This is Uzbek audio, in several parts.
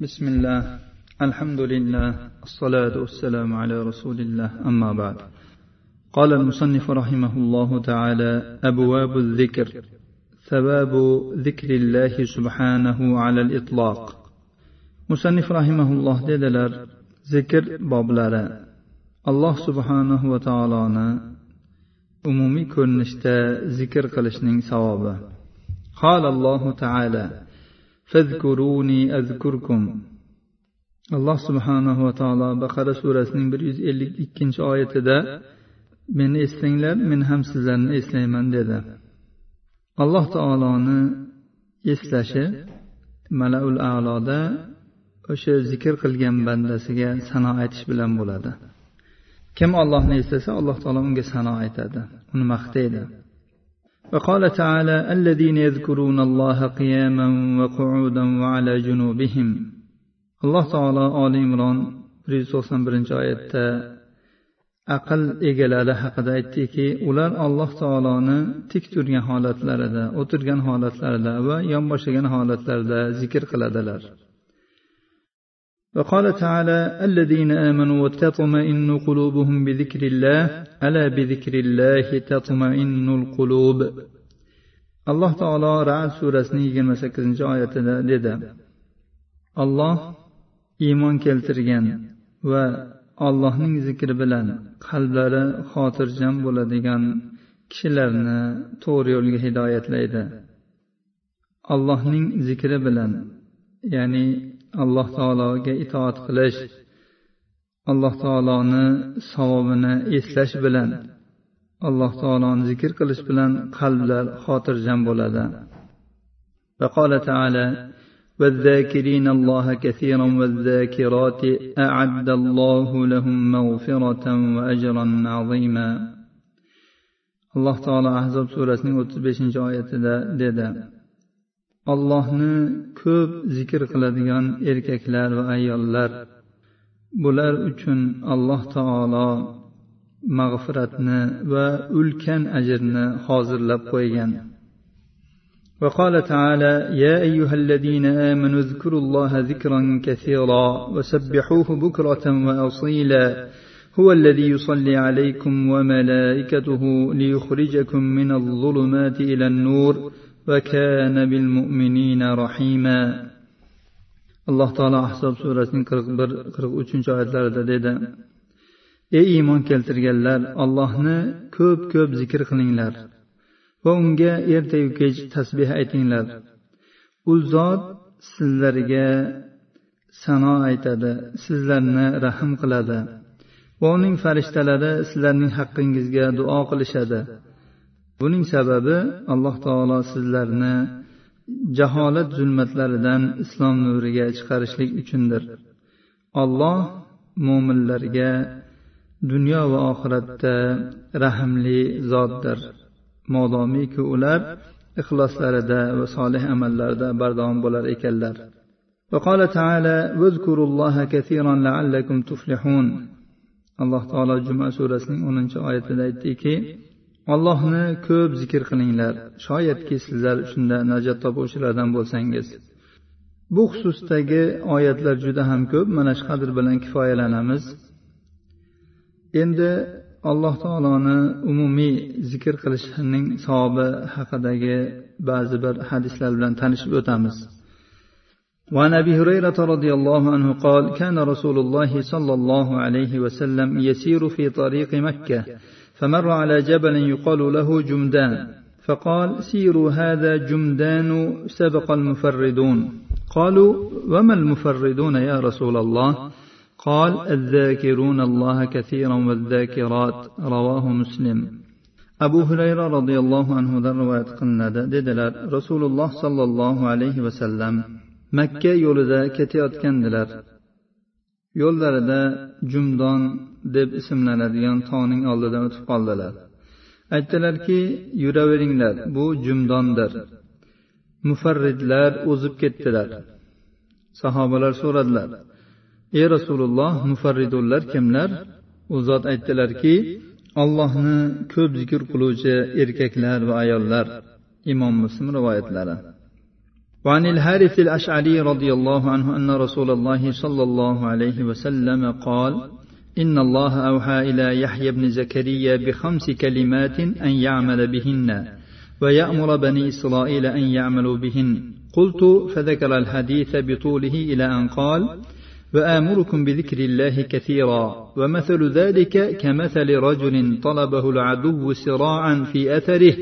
بسم الله. الحمد لله. الصلاة والسلام على رسول الله. أما بعد. قال المصنف رحمه الله تعالى أبواب الذكر. ثواب ذكر الله سبحانه على الإطلاق. مصنف رحمه الله dedilar zikr boblari. alloh subhanahu va taoloni umumiy ko'rinishda zikr qilishning savobi. قال الله تعالى fazkuruni azkurkum. Alloh subhanahu va taolo baqara surasining bir yuz ellik ikkinchi oyatida meni eslanglar men ham sizlarni eslayman dedi. Alloh taoloni eslashi malaul aloda o'sha zikr qilgan bandasiga sano aytish bilan bo'ladi. Kim ollohni eslasa alloh taolo unga sano aytadi. Uni maqtaydi. وقال تعالى الذين يذكرون الله قياما وقعودا وعلى جنوبهم. alloh taolo oli imron bir yuz to'qson birinchi oyatda aql egalari haqida aytdiki ular alloh taoloni tik turgan holatlarida o'tirgan holatlarida va yonboshlagan holatlarida zikr qiladilar وقال تعالى الذين آمنوا وتطمئن قلوبهم بذكر الله ألا بذكر الله تطمئن القلوب. alloh taolo rad surasini yigirma sakkizinchi الله dedi olloh iymon keltirgan va ollohning zikri bilan qalblari xotirjam bo'ladigan kishilarni to'g'ri yo'lga hidoyatlaydi. Allohning zikri bilan ya'ni alloh taologa itoat qilish alloh taoloni savobini eslash bilan alloh taoloni zikr qilish bilan qalblar xotirjam bo'ladi. وقال تعالى والذاكرين الله كثيرا والذاكرات أعد الله لهم مغفرة وأجرا عظيما alloh taolo ahzob surasining o'ttiz beshinchi oyatida dedi allohni ko'p zikr qiladigan erkaklar va ayollar. Bular uchun alloh taolo mag'firatni va ulkan ajrni hozirlab qo'ygan. وقال تعالى يا أيها الذين آمنوا اذكروا الله ذكرا كثيرا وسبحوه بكرة وأصيلا هو الذي يصلي عليكم وملائكته ليخرجكم من الظلمات إلى النور وكان بالمؤمنين رحيما. alloh taolo ahsob surasining qirq bir qirq uchinchi oyatlarida dedi ey iymon keltirganlar ollohni ko'p ko'p zikr qilinglar va unga ertayu kech tasbeh aytinglar. U zot sizlarga sano aytadi sizlarni rahm qiladi va uning farishtalari sizlarning haqqingizga duo qilishadi. buning sababi alloh taolo sizlarni jaholat zulmatlaridan islom nuriga chiqarishlik uchundir. Olloh mo'minlarga dunyo va oxiratda rahmli zotdir. Modomiki ular ixloslarida va solih amallarida bardavom bo'lar ekanlar. وقال تعالى واذكروا الله كثيرا لعلكم تفلحون alloh taolo juma surasining o'ninchi oyatida aytdiki allohni ko'p zikr qilinglar. Shoyatki sizlar shunda najot topuvchilardan bo'lsangiz. Bu xususdagi oyatlar juda ham ko'p. Mana shu qadr bilan kifoyalanamiz. Endi alloh taoloni umumiy zikr qilishning savobi haqidagi ba'zi bir hadislar bilan tanishib o'tamiz. وعن ابي هريره رضي الله عنه قال كان رسول الله صلى الله عليه وسلم يسير في طريق مكه فمر على جبل يقال له جمدان. فقال سيروا هذا جمدان سبق المفردون. قالوا وما المفردون يا رسول الله؟ قال الذاكرون الله كثيرا والذاكرات. رواه مسلم. أبو هريرة رضي الله عنه ذروة قندة ددلر رسول الله صلى الله عليه وسلم مكة يولد كتير كندلر يولد جمدان deb ismlanadigan tog'ning oldidan o'tib qoldilar. Aytdilarki yuraveringlar bu jumdondir. Mufarridlar o'zib ketdilar. Sahobalar so'radilar ey rasululloh mufarridullar kimlar? U zot aytdilarki ollohni ko'p zikr qiluvchi erkaklar va ayollar. Imom muslim rivoyatlari. وعن الحارث الأشعري رضي الله عنه أن رسول الله صلى الله عليه وسلم قال إن الله أوحى إلى يحيى بن زكريا بخمس كلمات أن يعمل بهن ويأمر بني إسرائيل أن يعملوا بهن. قلت فذكر الحديث بطوله إلى أن قال وآمركم بذكر الله كثيرا. ومثل ذلك كمثل رجل طلبه العدو سراعا في أثره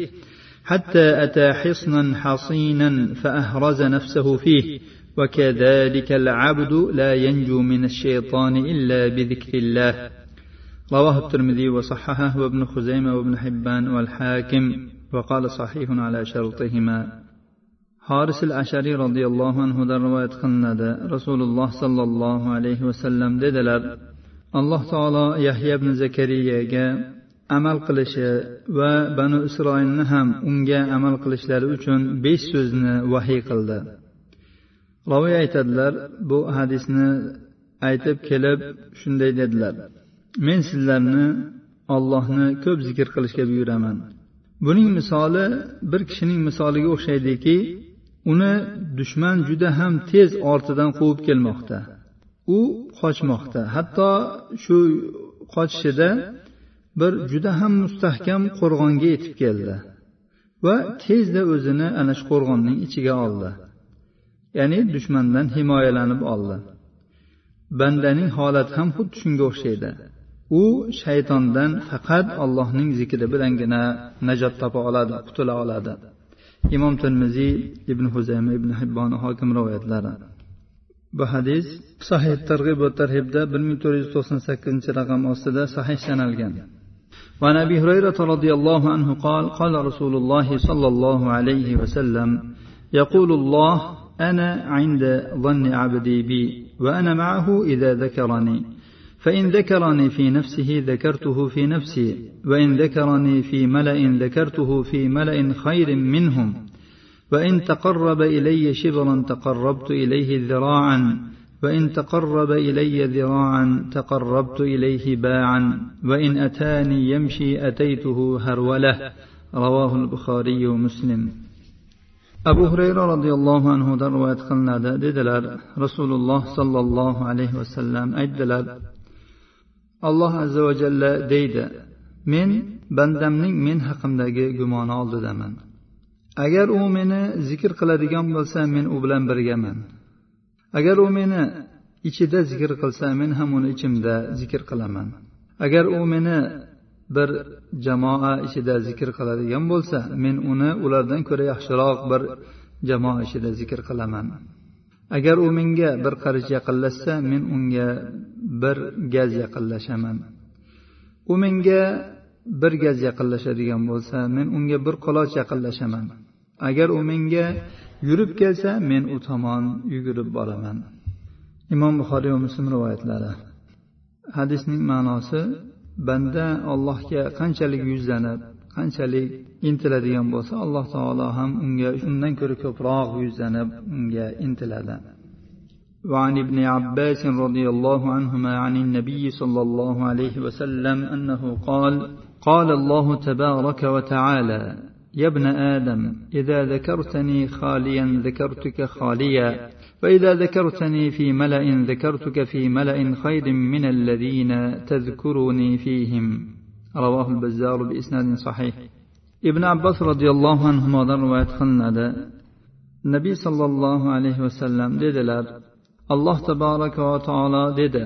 حتى أتى حصنا حصينا فأهرز نفسه فيه. وكذلك العبد لا ينجو من الشيطان إلا بذكر الله. رواه الترمذي وصححه وابن خزيمة وابن حبان والحاكم وقال صحيح على شرطهما. حارس الأشري رضي الله عنه در رواية قلنا رسول الله صلى الله عليه وسلم dediler alloh taolo yahya ibn zakariyaga amal qilishi va banu isroilni ham unga amal qilishlari uchun besh so'zni vahiy qildi roviy aytadilar bu hadisni aytib kelib shunday dedilar. Men sizlarni ollohni ko'p zikr qilishga buyuraman. Buning misoli bir kishining misoliga o'xshaydiki uni dushman juda ham tez ortidan quvib kelmoqda. U qochmoqda. Hatto shu qochishida bir juda ham mustahkam qo'rg'onga yetib keldi va tezda o'zini ana shu qo'rg'onning ichiga oldi. ya'ni dushmandan himoyalanib oldi. Bandaning holati ham xuddi shunga o'xshaydi. U shaytondan faqat allohning zikri bilangina najot topa oladi qutula oladi. Imom termiziy ibn huzayma ibn hibbon hokim rivoyatlari. Bu hadis sahih targ'ib va tarhibda bir ming to'rt yuz to'qson sakkizinchi raqam ostida sahih sanalgan. وعن ابي هريره رضي الله عنه قال قال رسول الله صلى الله عليه وسلم يقول الله أنا عند ظن عبدي بي وأنا معه إذا ذكرني. فإن ذكرني في نفسه ذكرته في نفسي وإن ذكرني في ملأ ذكرته في ملأ خير منهم. وإن تقرب إلي شبرا تقربت إليه ذراعا وإن تقرب إلي ذراعا تقربت إليه باعا وإن أتاني يمشي أتيته هرولة. رواه البخاري ومسلم abu hurayra roziyallohu anhudan rivoyat qilinadi. Dedilar rasululloh sollallohu alayhi vasallam aytdilar alloh azza va jalla deydi men bandamning men haqimdagi gumoni oldidaman agar u meni zikr qiladigan bo'lsa men u bilan birgaman. Agar u meni ichida zikr qilsa men ham uni ichimda zikr qilaman. Agar u meni bir jamoa ichida zikr qiladigan bo'lsa men uni ulardan ko'ra yaxshiroq bir jamoa ichida zikr qilaman. Agar u menga bir qarich yaqinlashsa men unga bir gaz yaqinlashaman. U menga bir gaz yaqinlashadigan bo'lsa men unga bir quloch yaqinlashaman. Agar u menga yurib kelsa men u tomon yugurib boraman. Imom buxoriy va muslim rivoyatlari. Hadisning ma'nosi banda allohga qanchalik yuzlanib qanchalik intiladigan bo'lsa alloh taolo ham unga undan ko'ra ko'proq yuzlanib unga intiladi. وعن ابن عباس رضي الله عنهما عن النبي صلى الله عليه وسلم انه قال قال الله تبارك وتعالى يا ابن ادم اذا ذكرتني خاليا ذكرتك خاليا فإذا ذكرتني في ملأ ذكرتك في ملأ خير من الذين تذكرني فيهم. رواه البزار بإسناد صحيح. ابن عباس رضي الله عنهما رواية خلندا nabiy sollallohu alayhi vasallam dedilar alloh taboraka va taolo dedi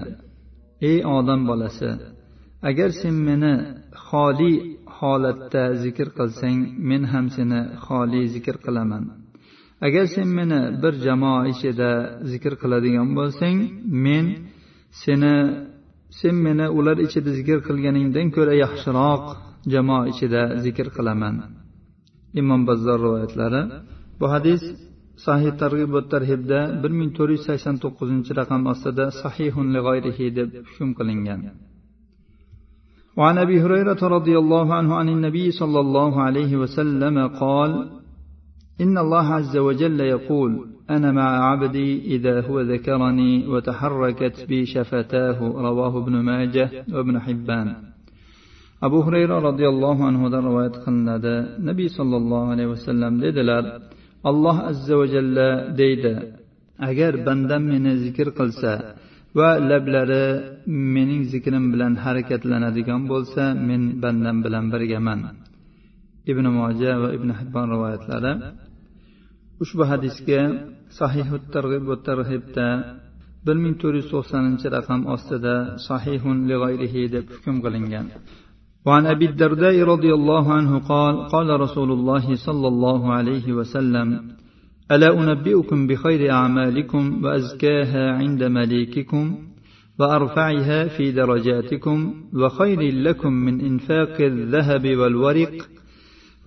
ey odam bolasi agar sen meni xoli holatda zikr qilsang men ham seni xoli zikr qilaman. agar sen meni bir jamoa ichida zikr qiladigan bo'lsang men seni sen meni ular ichida zikr qilganingdan ko'ra yaxshiroq jamoa ichida zikr qilaman. Imom bazzor rivoyatlari. Bu hadis sahih targ'ibot tarhibda bir ming to'rt yuz sakson to'qqizinchi raqam ostida sahihun lig'oyrihi deb hukm qilingan. وعن ابي هريره رضي الله عنه عن النبي صلى الله عليه وسلم قال إن الله عز وجل يقول أنا مع عبدي إذا هو ذكرني وتحركت بي شفتاه رواه ابن ماجه وابن حبان. abu xurayra roziyallohu anhudan rivoyat qilinadi nabiy sollallohu alayhi vasallam dedilar alloh azza va jalla deydi agar bandam meni zikr qilsa va lablari mening zikrim bilan harakatlanadigan bo'lsa men bandam bilan birgaman ibn moja va ibn hibbon rivoyatlari ushbu hadisga sahihu targ'ib va targ'ibda bir ming to'rt yuz to'qsoninchi raqam ostida sahihun lig'ayrihi deb hukm qilingan. وعن أبي الدرداء رضي الله عنه قال قال رسول الله صلى الله عليه وسلم ألا أنبئكم بخير أعمالكم وأزكاها عند مليككم وأرفعها في درجاتكم وخير لكم من إنفاق الذهب والورق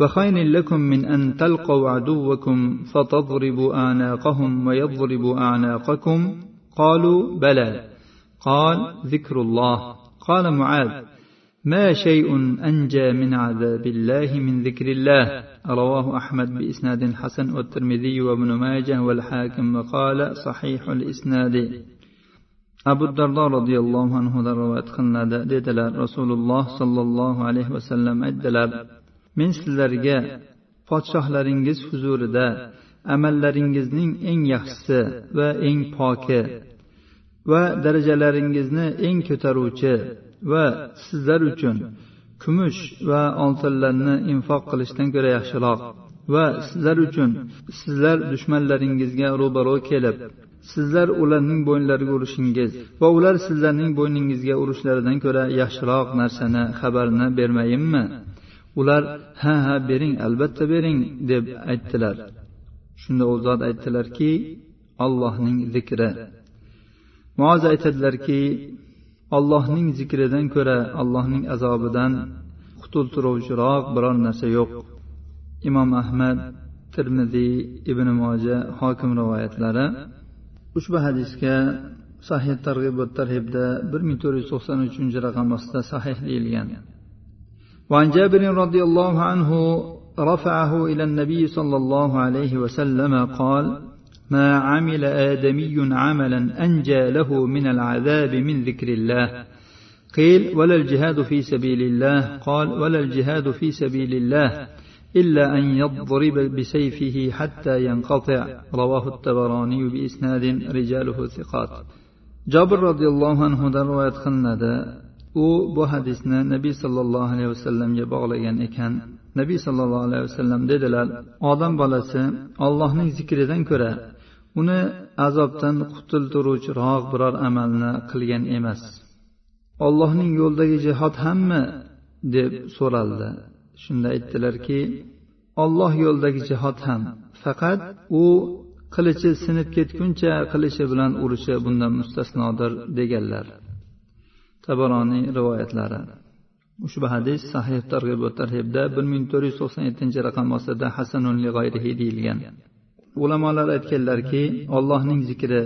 وخير لكم من أن تلقوا عدوكم فتضربوا أعناقهم ويضربوا أعناقكم. قالوا بلى. قال ذكر الله. قال معاذ. ما شيء أنجى من عذاب الله من ذكر الله. رواه أحمد بإسناد حسن والترمذي وابن ماجه والحاكم وقال صحيح الإسناد. أبو الدرداء رضي الله عنه رواية قلنا dedilar rasululloh sollallohu alayhi vasallam aytdilar men sizlarga podshohlaringiz huzurida amallaringizning eng yaxshisi va eng poki va darajalaringizni eng ko'taruvchi va sizlar uchun kumush va oltinlarni infoq qilishdan ko'ra yaxshiroq va sizlar uchun sizlar dushmanlaringizga ro'baro kelib sizlar ularning bo'ynlariga urishingiz va ular sizlarning bo'yningizga urishlaridan ko'ra yaxshiroq narsani xabarni bermayinmi? Ular ha ha bering albatta bering deb aytdilar. Shunda u zot aytdilarki allohning zikri. Muoz aytadilarki allohning zikridan ko'ra allohning azobidan qutultiruvchiroq biror narsa yo'q. Imom ahmad termiziy ibn moja hokim rivoyatlari. Ushbu hadisga sahih targ'ibot va tarhibda bir ming to'rt yuz to'qson uchinchi raqam ostida sahih deyilgan. وعن جابر رضي الله عنه رفعه إلى النبي صلى الله عليه وسلم قال ما عمل آدمي عملا أنجى له من العذاب من ذكر الله. قيل ولا الجهاد في سبيل الله. قال ولا الجهاد في سبيل الله إلا أن يضرب بسيفه حتى ينقطع. رواه التبراني بإسناد رجاله ثقات. جابر رضي الله عنه رواية قلنا u bu hadisni nabiy sollallohu alayhi vasallamga bog'lagan ekan. Nabiy sollallohu alayhi vasallam dedilar odam bolasi ollohning zikridan ko'ra uni azobdan qutultiruvchiroq biror amalni qilgan emas. Ollohning yo'lidagi jihod hammi deb so'raldi. Shunda aytdilarki olloh yo'lidagi jihod ham faqat u qilichi sinib ketguncha qilichi bilan urishi bundan mustasnodir deganlar. Tabaroniy rivoyatlari. Ushbu hadis sahih targ'ib va tarhibda bir ming to'rt yuz to'qson yettinchi raqam ostida hasanun lig'ayrihi deyilgan. Ulamolar aytganlarki ollohning zikri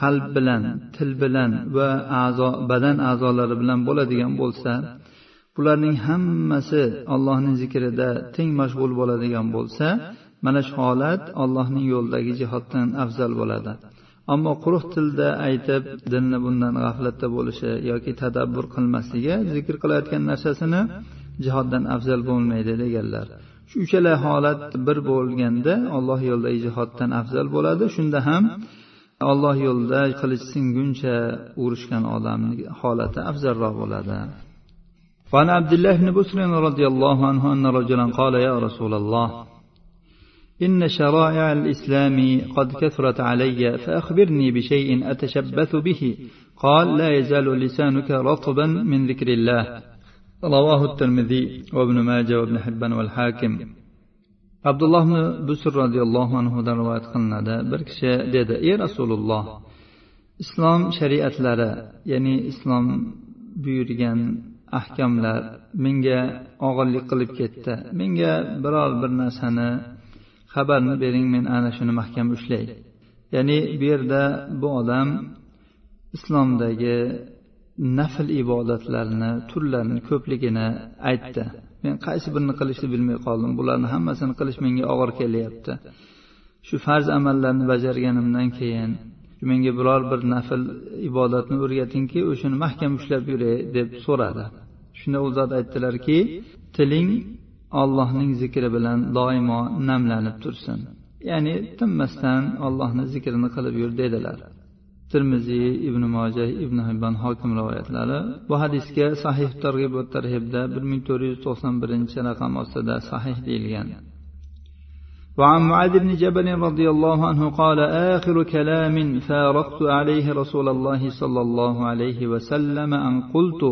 qalb bilan til bilan va a'zo badan a'zolari bilan bo'ladigan bo'lsa bularning hammasi allohning zikrida teng mashg'ul bo'ladigan bo'lsa mana shu holat allohning yo'lidagi jihoddan afzal bo'ladi. ammo quruq tilda aytib dilni bundan g'aflatda bo'lishi yoki tadabbur qilmasligi zikr qilayotgan narsasini jihoddan afzal bo'lmaydi deganlar. Shu uchala holat bir bo'lganda olloh yo'lidagi jihoddan afzal bo'ladi. Shunda ham alloh yo'lida qilich singuncha urushgan odamni holati afzalroq bo'ladi. وعن عبد الله بن بسر رضي الله عنه أن رجلا قال يا رسول الله إن شرائع الإسلام قد كثرت علي فأخبرني بشيء أتشبث به. قال لا يزال لسانك رطبا من ذكر الله. رواه الترمذي وابن ماجه وابن حبان والحاكم. عبد الله بن بسر رضي الله عنه رواية قلنا بركشة ديدا إي رسول الله islom shariatlari ya'ni islom buyurgan ahkamlar menga og'irlik qilib ketdi. Menga biror bir narsani xabarni bering men ana shuni mahkam ushlay. Ya'ni bu yerda bu odam islomdagi nafl ibodatlarni turlarini ko'pligini aytdi. Men qaysi birini qilishni bilmay qoldim. Bularni hammasini qilish menga og'ir kelyapti. Shu farz amallarni bajarganimdan keyin menga biror bir nafl ibodatni o'rgatingki o'shani mahkam ushlab yuray deb so'radi. Shunda u zot aytdilarki tiling allohning zikri bilan doimo namlanib tursin. Ya'ni tinmasdan allohni zikrini qilib yur dedilar. Termiziy ibn moja ibn hibban hokim rivoyatlari. Bu hadisga sahih targ'ib va tarhibda bir ming to'rt yuz to'qson birinchi raqam ostida sahih deyilgan. وعن معاذ بن جبل رضي الله عنه قال آخر كلام فارقت عليه رسول الله صلى الله عليه وسلم أن قلت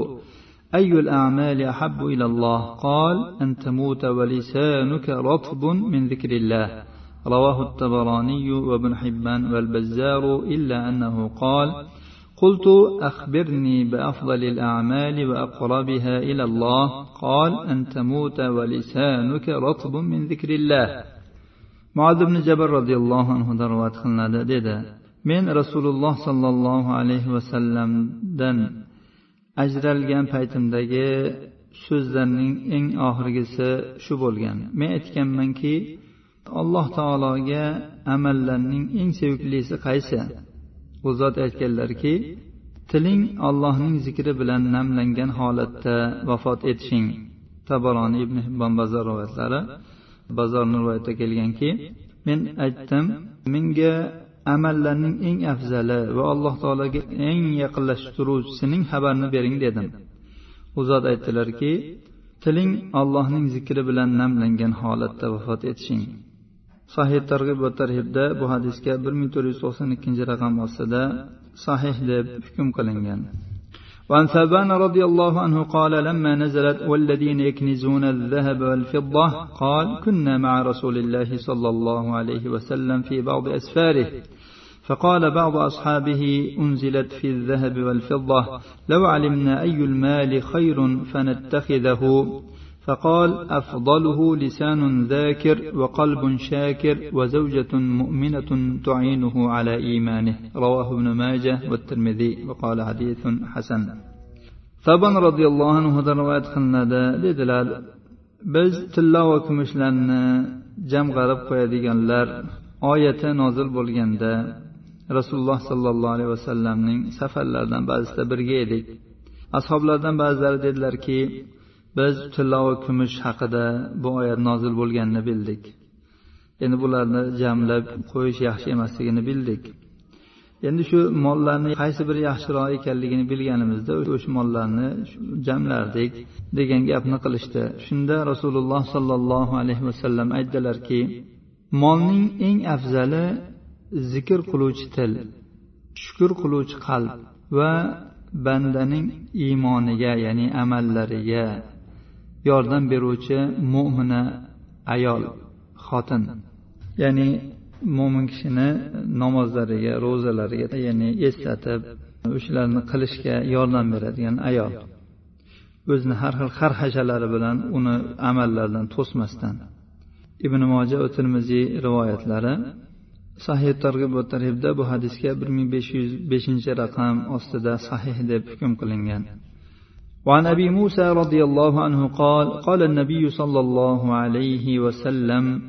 أي الأعمال أحب إلى الله؟ قال أن تموت ولسانك رطب من ذكر الله. رواه الطبراني وابن حبان والبزار إلا أنه قال قلت أخبرني بأفضل الأعمال وأقربها إلى الله. قال أن تموت ولسانك رطب من ذكر الله. معاذ بن جبل رضي الله عنه دروات خلنا dedi men rasululloh sollallohu alayhi vasallamdan ajralgan paytimdagi so'zlarning eng oxirgisi shu bo'lgan. Men aytganmanki alloh taologa amallarning eng seviklisi qaysi? U zot aytganlarki tiling allohning zikri bilan namlangan holatda vafot etishing tabaroni ibn hibbon bazor rivoyatlari bazorni rivoyatida kelganki men aytdim menga amallarning eng afzali va alloh taologa eng yaqinlashtiruvchisining xabarini bering dedim. U zot aytdilarki tiling allohning zikri bilan namlangan holatda vafot etishing. Sahih targ'ib va tarhibda bu hadisga bir ming to'rt yuz to'qson ikkinchi raqam ostida sahih deb hukm qilingan. وعن ثابان رضي الله عنه قال لما نزلت والذين يكنزون الذهب والفضة قال كنا مع رسول الله صلى الله عليه وسلم في بعض أسفاره. فقال بعض أصحابه أنزلت في الذهب والفضة لو علمنا أي المال خير فنتخذه. فقال أفضله لسان ذاكر وقلب شاكر وزوجة مؤمنة تعينه على إيمانه. رواه ابن ماجه والترمذي وقال حديث حسن. طبعا رضي الله عنه هذا رواية قلنا dedilar biz tilla va kumushlarni jamg'arib qo'yadiganlar oyati nozil bo'lganda rasululloh sollallohu alayhi vasallamning safarlaridan ba'zisida birga edik. Ashoblardan ba'zilari dedilarki biz tilla va kumush haqida bu oyat nozil bo'lganini bildik. Endi bularni jamlab qo'yish yaxshi emasligini bildik. Endi shu mollarni qaysi biri yaxshiroq ekanligini bilganimizda o'sha mollarni jamlardik degan gapni qilishdi. Shunda rasululloh sollallohu alayhi vasallam aytdilarki molning eng afzali zikr qiluvchi til shukur qiluvchi qalb va bandaning iymoniga ya'ni amallariga yordam beruvchi mo'mina ayol xotin. Ya'ni mo'min kishini namozlariga ro'zalariga ya'ni eslatib o'shalarni qilishga yordam beradigan ayol. O'zini har xil xarhashalari bilan uni amallaridan to'smasdan. Ibn moja va termiziy rivoyatlari sahih targ'ib va tarhibda bu hadisga bir ming besh yuz beshinchi raqam ostida sahih deb hukm qilingan. وعن أبي موسى رضي الله عنه قال قال النبي صلى الله عليه وسلم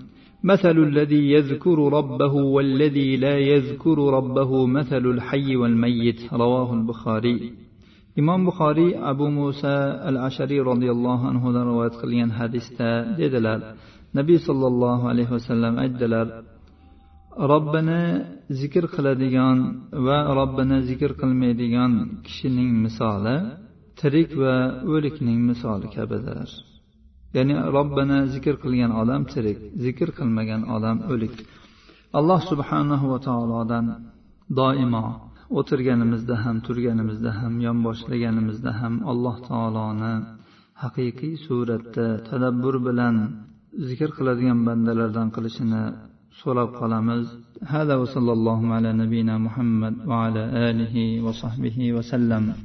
مثل الذي يذكر ربه والذي لا يذكر ربه مثل الحي والميت. رواه البخاري. إمام بخاري أبو موسى العشري رضي الله عنه روايت قليان حديثة ديدلال نبي صلى الله عليه وسلم أدلال robbini zikr qiladigan va robbini zikr qilmaydigan كشنين misoli tirik va o'likning misoli kabidir. Ya'ni robbini zikr qilgan odam tirik zikr qilmagan odam o'lik. Alloh subhanahu va taolodan doimo o'tirganimizda ham turganimizda ham yonboshlaganimizda ham alloh taoloni haqiqiy suratda tadabbur bilan zikr qiladigan bandalardan qilishini so'rab qolamiz. Hada va sallallohu ala nabiyina muhammad va ala alihi va sahbihi vasallam